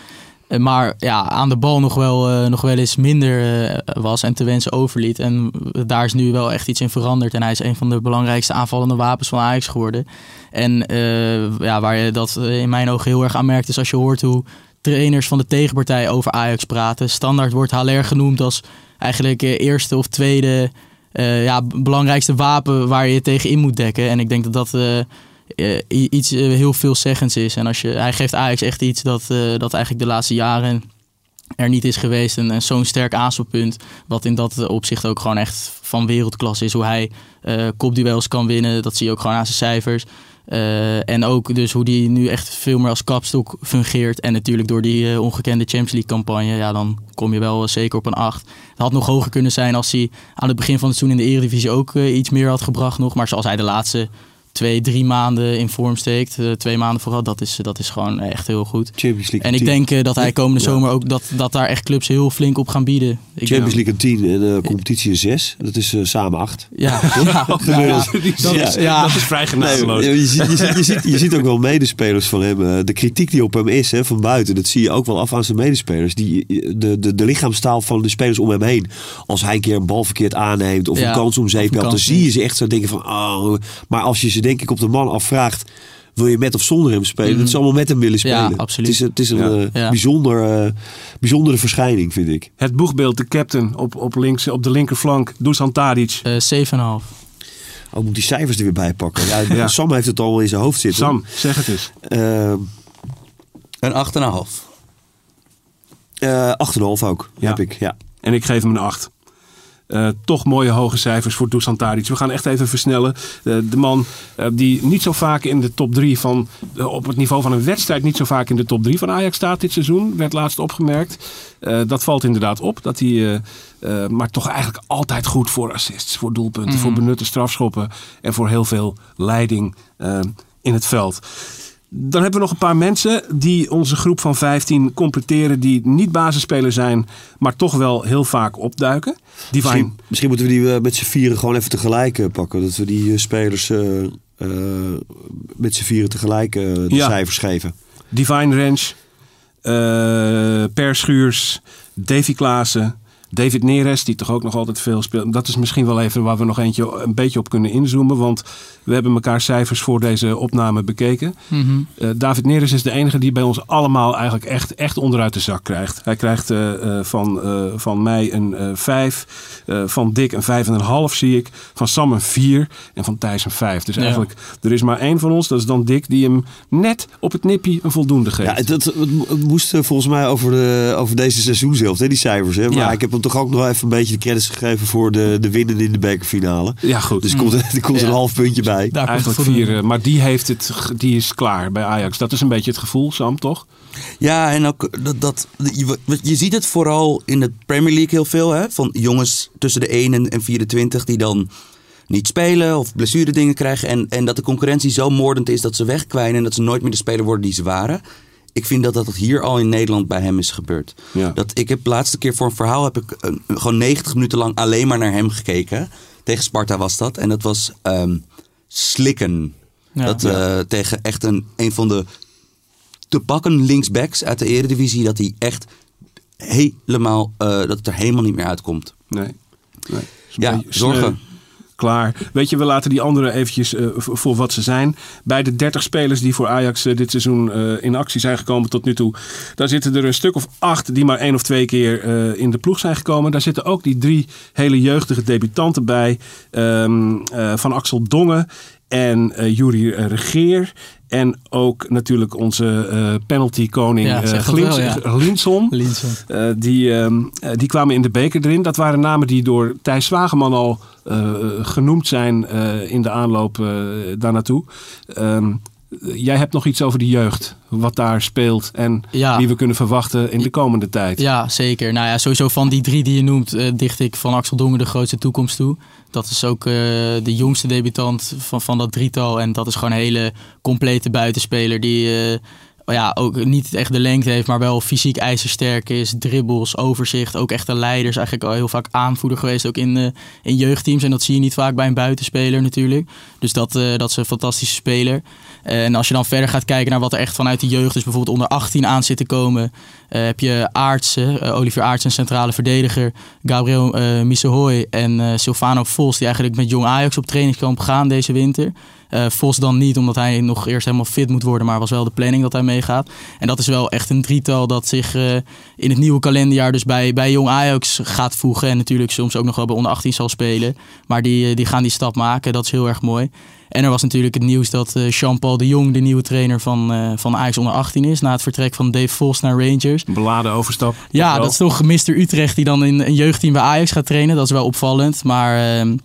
Eh, Maar ja, aan de bal nog wel, eh, nog wel eens minder eh, was en te wensen overliet. En daar is nu wel echt iets in veranderd. En hij is een van de belangrijkste aanvallende wapens van Ajax geworden. En eh, ja, waar je dat eh, in mijn ogen heel erg aan merkt, is als je hoort hoe trainers van de tegenpartij over Ajax praten. Standaard wordt Haller genoemd als eigenlijk eh, eerste of tweede eh, ja, belangrijkste wapen waar je tegen in moet dekken. En ik denk dat dat eh, iets heel veelzeggends is. En als je, hij geeft Ajax echt iets dat, dat eigenlijk de laatste jaren er niet is geweest. En, en zo'n sterk aanspeelpunt, wat in dat opzicht ook gewoon echt van wereldklasse is. Hoe hij kopduels kan winnen, dat zie je ook gewoon aan zijn cijfers. Eh, en ook dus hoe die nu echt veel meer als kapstok fungeert. En natuurlijk door die eh, ongekende Champions League campagne, ja, dan kom je wel eh, zeker op een 8. Het had nog hoger kunnen zijn als hij aan het begin van het seizoen in de Eredivisie ook iets meer had gebracht nog. Maar zoals hij de laatste twee, drie maanden in vorm steekt, eh, twee maanden vooral, dat is, dat is gewoon echt heel goed. Champions League En ik denk eh, dat hij komende Ja. zomer ook dat, dat daar echt clubs heel flink op gaan bieden. Ik Champions League een 10 en de competitie een 6. Dat is eh, samen 8. Ja, ja, ja, dat is- ja. dat is vrij Nee, genadeloos. je, ziet, je, ziet, je, ziet, je ziet ook wel medespelers van hem. eh, De kritiek die op hem is hè, van buiten, dat zie je ook wel af aan zijn medespelers. Die, de, de, de lichaamstaal van de spelers om hem heen. Als hij een keer een bal verkeerd aanneemt of Ja, een kans om zeep dan zie je ze echt zo denken van... Oh, maar als je ze denk ik op de man afvraagt, wil je met of zonder hem spelen? Dat ze allemaal met hem willen Mhm. Ja, spelen. absoluut. Het is, het is een Ja. eh, bijzonder, eh, bijzondere verschijning, vind ik. Het boegbeeld, de captain op, op, links, op de linkerflank, Dusan Tadic. Eh, 7,5. Oh, moet die cijfers er weer bij pakken. Ja, Ja. Sam heeft het al in zijn hoofd zitten. Sam, zeg het eens. Eh, Een 8,5. eh, 8,5 ook, Ja. heb ik. Ja. En ik geef hem een 8. Eh, toch mooie hoge cijfers voor Dusan Tadic. We gaan echt even versnellen. Eh, de man eh, die niet zo vaak in de top 3 van... op het niveau van een wedstrijd niet zo vaak in de top 3 van Ajax staat dit seizoen. Werd laatst opgemerkt. Dat valt inderdaad op. Dat hij, maar toch eigenlijk altijd goed voor assists. Voor doelpunten, voor benutte strafschoppen. En voor heel veel leiding in het veld. Dan hebben we nog een paar mensen die onze groep van 15 completeren. Die niet basisspeler zijn, maar toch wel heel vaak opduiken. Divine, Misschien, misschien moeten we die eh, met z'n vieren gewoon even tegelijk eh, pakken. Dat we die eh, spelers met z'n vieren tegelijk de Ja. cijfers geven. Divine Ranch, Per Schuurs, Davy Klaassen, David Neres, die toch ook nog altijd veel speelt. Dat is misschien wel even waar we nog eentje een beetje op kunnen inzoomen. Want we hebben elkaar cijfers voor deze opname bekeken. Mhm. Eh, David Neres is de enige die bij ons allemaal eigenlijk echt, echt onderuit de zak krijgt. Hij krijgt eh, eh, van, eh, van mij een eh 5, van Dick een 5,5 zie ik, van Sam een 4 en van Thijs een 5. Dus Ja. eigenlijk, er is maar één van ons, dat is dan Dick, die hem net op het nipje een voldoende geeft. Ja, het, het, moest volgens mij over, de, over deze seizoenshelft, hè, die cijfers. Hè? Maar Ja. ik heb hem toch ook nog even een beetje de credits gegeven voor de, de winnen in de bekerfinale. Ja, goed. Dus er komt, er komt Ja. een half puntje bij. Daar komt het Eigenlijk vier, eh, maar die heeft het, die is klaar bij Ajax. Dat is een beetje het gevoel, Sam, toch? Ja, en ook dat, dat je, je ziet het vooral in de Premier League heel veel. Hè? Van jongens tussen de 1 en en 24 die dan niet spelen of blessure dingen krijgen. En, en dat de concurrentie zo moordend is dat ze wegkwijnen en dat ze nooit meer de speler worden die ze waren. Ik vind dat dat hier al in Nederland bij hem is gebeurd. Ja. Dat, ik heb de laatste keer voor een verhaal heb ik een- gewoon 90 minuten lang alleen maar naar hem gekeken. Tegen Sparta was dat. En dat was ehm, slikken. Ja. dat eh, tegen echt een, een van de te pakken linksbacks uit de eredivisie. Dat hij echt helemaal, eh, dat het er helemaal niet meer uitkomt. Nee. nee. Ja, beetje zorgen. Klaar. Weet je, we laten die anderen eventjes eh, voor wat ze zijn. Bij de 30 spelers die voor Ajax eh, dit seizoen eh, in actie zijn gekomen tot nu toe. Daar zitten er een stuk of acht die maar één of twee keer in de ploeg zijn gekomen. Daar zitten ook die drie hele jeugdige debutanten bij. Ehm, eh, van Axel Dongen en eh Juri eh, Regeer. En ook natuurlijk onze eh penalty-koning Ja, Glins-. Linson. Die, die kwamen in de beker erin. Dat waren namen die door Thijs Zwageman al genoemd zijn in de aanloop daar naartoe. Ehm, jij hebt nog iets over de jeugd. Wat daar speelt en Ja. wie we kunnen verwachten in de komende tijd. Ja, zeker. Nou ja, sowieso van die drie die je noemt, eh, dicht ik van Axel Dongen de grootste toekomst toe. Dat is ook eh, de jongste debutant van, van dat drietal. En dat is gewoon een hele complete buitenspeler die ja, ook niet echt de lengte heeft, maar wel fysiek ijzersterk is. Dribbels, overzicht, ook echt een leider. Is eigenlijk al heel vaak aanvoerder geweest, ook in, eh, in jeugdteams. En dat zie je niet vaak bij een buitenspeler natuurlijk. Dus dat, eh, dat is een fantastische speler. En als je dan verder gaat kijken naar wat er echt vanuit de jeugd, dus bijvoorbeeld onder 18 aan zit te komen, eh, heb je Aartsen, Olivier Aartsen, centrale verdediger, Gabriel Missehoy en Silvano Vos, die eigenlijk met Jong Ajax op trainingskamp gaan deze winter. Eh, Vos dan niet, omdat hij nog eerst helemaal fit moet worden, maar was wel de planning dat hij meegaat. En dat is wel echt een drietal dat zich eh, in het nieuwe kalenderjaar dus bij, bij Jong Ajax gaat voegen. En natuurlijk soms ook nog wel bij onder 18 zal spelen. Maar die, eh, die gaan die stap maken, dat is heel erg mooi. En er was natuurlijk het nieuws dat Jean-Paul de Jong de nieuwe trainer van, eh, van Ajax onder 18 is. Na het vertrek van Dave Vos naar Rangers. Beladen overstap. Ja, dat is toch Mr. Utrecht die dan in een jeugdteam bij Ajax gaat trainen. Dat is wel opvallend. Maar ehm,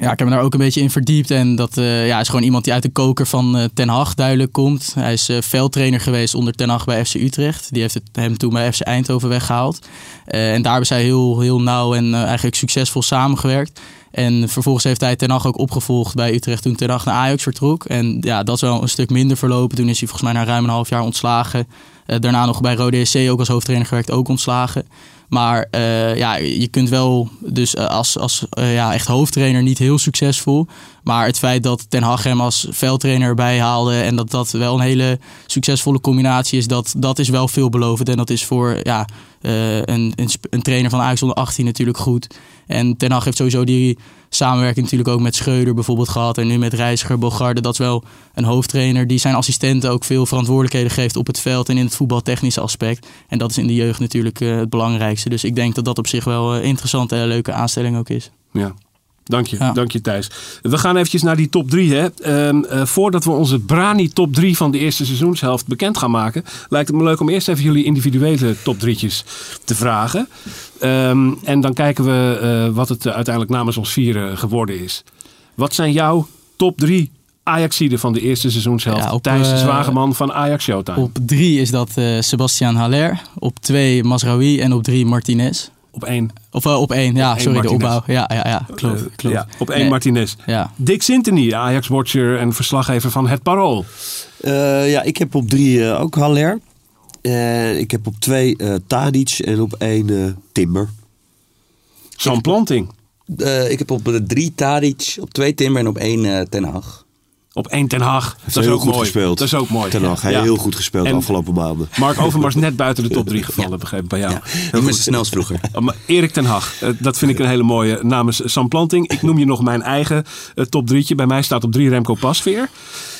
ja, ik heb me daar ook een beetje in verdiept. En dat eh, ja, is gewoon iemand die uit de koker van eh, Ten Hag duidelijk komt. Hij is eh, veldtrainer geweest onder Ten Hag bij FC Utrecht. Die heeft het, hem toen bij FC Eindhoven weggehaald. Eh, en daar hebben zij heel, heel nauw en eigenlijk succesvol samengewerkt. En vervolgens heeft hij Ten Hag ook opgevolgd bij Utrecht toen Ten Hag naar Ajax vertrok. En ja, dat is wel een stuk minder verlopen. Toen is hij volgens mij na ruim een half jaar ontslagen. Daarna nog bij Rode SC ook als hoofdtrainer gewerkt, ook ontslagen. Maar eh, ja, je kunt wel dus eh, als, als eh, ja, echt hoofdtrainer niet heel succesvol. Maar het feit dat Ten Hag hem als veldtrainer erbij haalde... en dat dat wel een hele succesvolle combinatie is... dat, dat is wel veelbelovend. En dat is voor ja, eh, een, een, een trainer van Ajax onder 18 natuurlijk goed. En Ten Hag heeft sowieso die samenwerking natuurlijk ook met Schreuder bijvoorbeeld gehad... en nu met Reiziger, Bogarde. Dat is wel een hoofdtrainer die zijn assistenten ook veel verantwoordelijkheden geeft... op het veld en in het voetbaltechnische aspect. En dat is in de jeugd natuurlijk eh, het belangrijkste. Dus ik denk dat dat op zich wel een interessante en leuke aanstelling ook is. Ja. Dank je, Ja. dank je Thijs. We gaan eventjes naar die top 3. Hè. Ehm, eh, voordat we onze Brani top 3 van de eerste seizoenshelft bekend gaan maken, lijkt het me leuk om eerst even jullie individuele top 3'tjes te vragen. Ehm, en dan kijken we eh, wat het eh, uiteindelijk namens ons vieren geworden is. Wat zijn jouw top 3 Ajaxiden van de eerste seizoenshelft? Ja, op, Thijs eh, Zwageman van Ajax Showtime. Op drie is dat Sebastian Haller. Op twee Masraoui en op drie Martinez. Op één. Of eh, op één, ja, Op één sorry, de opbouw. Ja, ja, ja, klopt. Eh, klopt. ja, op één Nee, Martinez. Ja. Dick Sintony, Ajax-watcher en verslaggever van Het Parool. Eh, ja, ik heb op drie eh, ook Haller. En ik heb op twee Tadic en op één eh, Timber. Sam Planting. Eh, ik heb op de drie Tadic, op twee Timber en op één eh, Ten Hag. Op één Ten Hag. Dat is heel ook goed mooi. gespeeld. Dat is ook mooi. Ten Hag, hij Ja. heel goed gespeeld de En- afgelopen maanden. Mark Overmars net buiten de top 3 gevallen, begreep ik bij jou. Ja, Heel goed. snel vroeger. Maar Erik ten Hag, eh, dat vind ik een hele mooie namens Sam Planting. Ik noem je nog mijn eigen eh, top drietje. Bij mij staat op drie Remco Pasveer.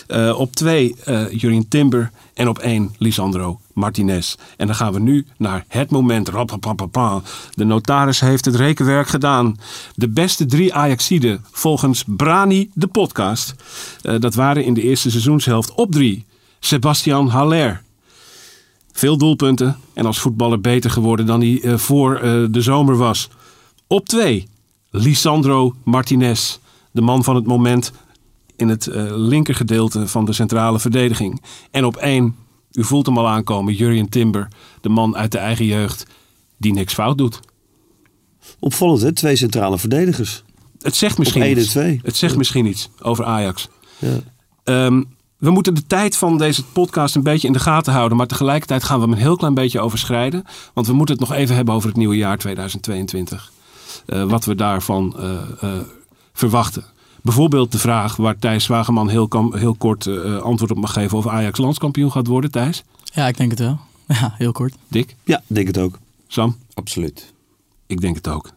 Eh, op twee eh Jurien Timber. En op één Lisandro Martinez. En dan gaan we nu naar het moment. De notaris heeft het rekenwerk gedaan. De beste drie Ajaxiden volgens Brani, de podcast. Eh, dat waren in de eerste seizoenshelft op drie. Sebastian Haller. Veel doelpunten en als voetballer beter geworden dan hij voor de zomer was. Op twee, Lisandro Martinez, de man van het moment in het eh, linkergedeelte van de centrale verdediging. En op één, u voelt hem al aankomen, Jurien Timber, de man uit de eigen jeugd die niks fout doet. Opvallend hè, twee centrale verdedigers. Het zegt misschien iets. twee. Het zegt Ja. misschien iets over Ajax. Ja. Ehm, we moeten de tijd van deze podcast een beetje in de gaten houden. Maar tegelijkertijd gaan we hem een heel klein beetje overschrijden. Want we moeten het nog even hebben over het nieuwe jaar 2022. Eh, wat we daarvan eh, verwachten. Bijvoorbeeld de vraag waar Thijs Wageman heel, heel kort eh, antwoord op mag geven. Of Ajax landskampioen gaat worden, Thijs. ja, ik denk het wel. Ja, heel kort. Dick, Ja, denk het ook. Sam. Absoluut. Ik denk het ook.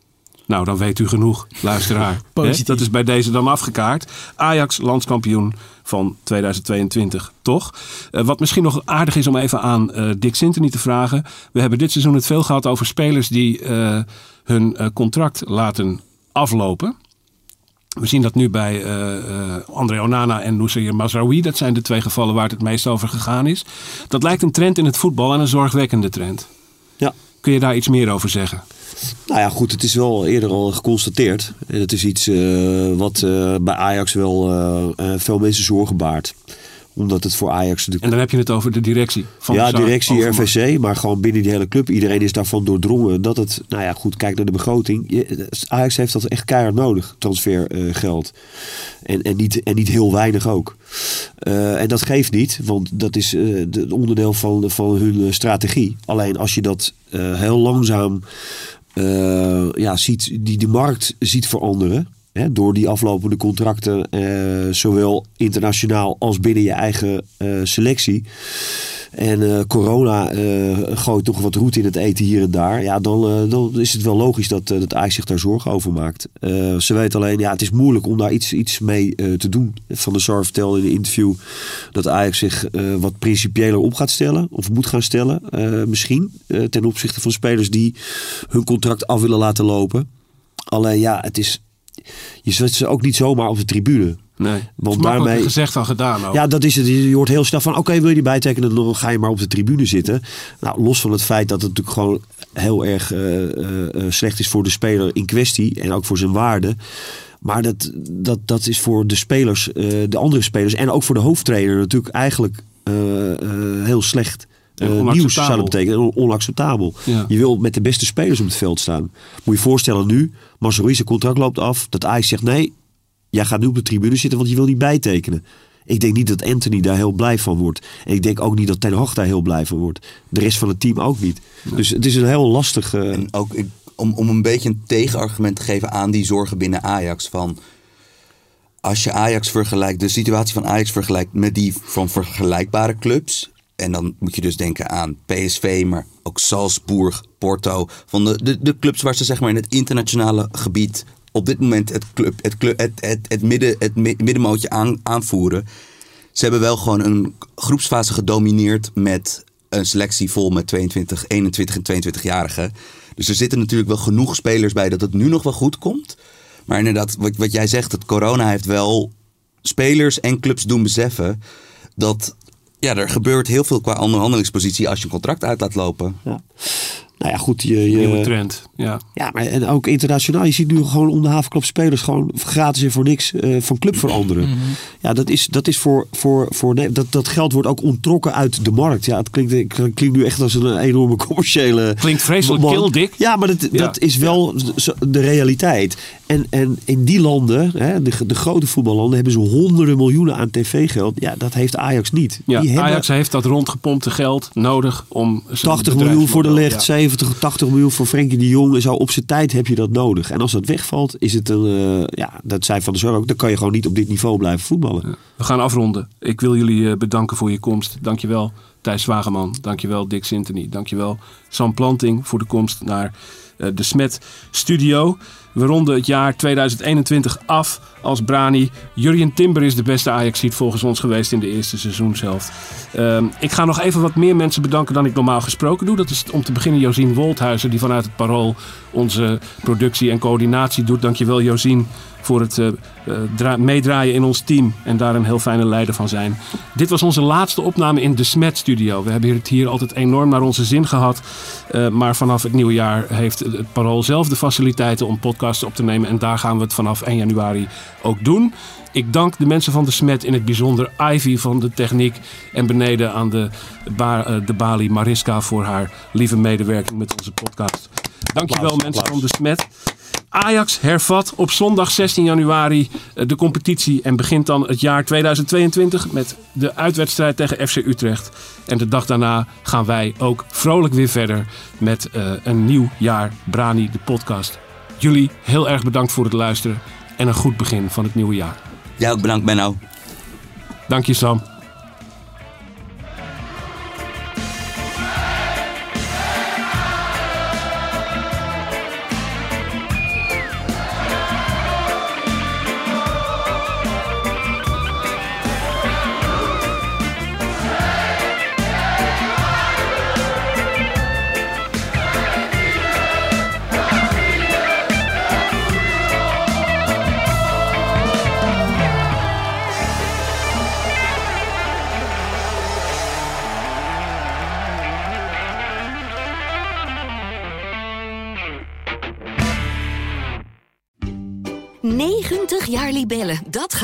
Nou, dan weet u genoeg, luisteraar. Dat is bij deze dan afgekaart. Ajax, landskampioen van 2022, toch? Eh, wat misschien nog aardig is om even aan eh, Dick Sintony te vragen. We hebben dit seizoen het veel gehad over spelers die eh, hun eh, contract laten aflopen. We zien dat nu bij eh, André Onana en Noussair Mazraoui. Dat zijn de twee gevallen waar het het meest over gegaan is. Dat lijkt een trend in het voetbal en een zorgwekkende trend. Ja. Kun je daar iets meer over zeggen? Nou ja, goed, het is wel eerder al geconstateerd. Het is iets eh, wat bij Ajax wel veel mensen zorgen baart. Omdat het voor Ajax natuurlijk En dan heb je het over de directie van ja, de directie. RVC, maar gewoon binnen die hele club. Iedereen is daarvan doordrongen dat het, nou ja, goed, kijk naar de begroting. Ajax heeft dat echt keihard nodig, transfergeld. en, en, niet, en niet heel weinig ook. Eh, en dat geeft niet, want dat is de- het onderdeel van, van hun eh, strategie. Alleen als je dat heel langzaam ja, ziet, die de markt ziet veranderen. Door die aflopende contracten, eh, zowel internationaal als binnen je eigen eh, selectie. En eh, corona gooit toch wat roet in het eten hier en daar. Ja, dan, is het wel logisch dat, dat Ajax zich daar zorgen over maakt. Ze weet alleen, ja, het is moeilijk om daar iets, iets mee te doen. Van der Sar vertelde in een interview dat Ajax zich wat principiëler op gaat stellen. Of moet gaan stellen, misschien. ten opzichte van spelers die hun contract af willen laten lopen. Alleen ja, het is... Je zet ze ook niet zomaar op de tribune. Nee, Want daarmee... gezegd dan gedaan ook. Ja, dat is het. Je hoort heel snel van, oké, wil je die bijtekenen, dan ga je maar op de tribune zitten. Nou, los van het feit dat het natuurlijk gewoon heel erg eh, eh, eh, slecht is voor de speler in kwestie en ook voor zijn waarde. Maar dat, dat, dat is voor de spelers, eh, de andere spelers en ook voor de hoofdtrainer natuurlijk eigenlijk heel slecht. Eh, nieuws zou dat betekenen, en onacceptabel. Ja. Je wil met de beste spelers op het veld staan. Moet je je voorstellen nu, Marcelo zijn contract loopt af, dat Ajax zegt nee, jij gaat nu op de tribune zitten, want je wil niet bijtekenen. Ik denk niet dat Anthony daar heel blij van wordt. En ik denk ook niet dat Ten Hag daar heel blij van wordt. De rest van het team ook niet. Dus het is een heel lastig... eh, En ook ik- om, om een beetje een tegenargument te geven aan die zorgen binnen Ajax. Van als je Ajax vergelijkt, de situatie van Ajax vergelijkt met die van vergelijkbare clubs. En dan moet je dus denken aan PSV, maar ook Salzburg, Porto. Van de, de, de clubs waar ze zeg maar in het internationale gebied op dit moment het, club, het, club, het, het, het, midden, het mi- middenmootje aan, aanvoeren. Ze hebben wel gewoon een groepsfase gedomineerd met een selectie vol met 22, 21 en 22-jarigen. Dus er zitten natuurlijk wel genoeg spelers bij dat het nu nog wel goed komt. Maar inderdaad, wat, wat jij zegt, dat corona heeft wel spelers en clubs doen beseffen dat ja, er gebeurt heel veel qua onderhandelingspositie als je een contract uit laat lopen. ja. Nou ja, goed. Je, je, Nieuwe trend. Ja. Ja, maar en ook internationaal. Je ziet nu gewoon om de havenklap spelers gewoon gratis en voor niks eh, van club veranderen. Mhm. Ja, dat is, dat is voor, voor, voor nee, dat, dat geld wordt ook onttrokken uit de markt. Ja, het klinkt, het klinkt nu echt als een enorme commerciële. Klinkt vreselijk man. kil, Dick. Ja, maar dat, Ja. dat is wel de realiteit. En, en in die landen, hè, de, de grote voetballanden, hebben ze honderden miljoenen aan tv-geld. Ja, dat heeft Ajax niet. Ja, Die hebben Ajax heeft dat rondgepompte geld nodig om... zijn 80 miljoen voor de licht, Ja. 70, 80 miljoen voor Frenkie de Jong. En zo op zijn tijd heb je dat nodig. En als dat wegvalt, is het een. eh, ja, dat zei Van der Sar ook. Dan kan je gewoon niet op dit niveau blijven voetballen. We gaan afronden. Ik wil jullie eh, bedanken voor je komst. Dankjewel Thijs Zwageman. Dankjewel Dick Sintony. Dankjewel Sam Planting voor de komst naar eh, de Smet Studio. We ronden het jaar 2021 af als Brani. Jurjen Timber is de beste Ajaxiet volgens ons geweest in de eerste seizoenshelft. Ehm ik ga nog even wat meer mensen bedanken dan ik normaal gesproken doe. Dat is om te beginnen Josien Wolthuizen die vanuit het Parool onze productie en coördinatie doet. Dankjewel Josien voor het eh, eh, dra- meedraaien in ons team en daar een heel fijne leider van zijn. Dit was onze laatste opname in de Smet Studio. We hebben het hier altijd enorm naar onze zin gehad. Eh, maar vanaf het nieuwe jaar heeft het Parool zelf de faciliteiten om podcasts op te nemen. En daar gaan we het vanaf 1 januari ook doen. Ik dank de mensen van de Smet, in het bijzonder Ivy van de techniek. En beneden aan de, ba de balie Mariska voor haar lieve medewerking met onze podcast. Dankjewel Applaus, mensen applaus. van de Smet. Ajax hervat op zondag 16 januari eh, de competitie en begint dan het jaar 2022 met de uitwedstrijd tegen FC Utrecht. En de dag daarna gaan wij ook vrolijk weer verder met eh, een nieuw jaar Brani, de podcast. Jullie heel erg bedankt voor het luisteren en een goed begin van het nieuwe jaar. Jij ook bedankt, Benno. Dank je Sam.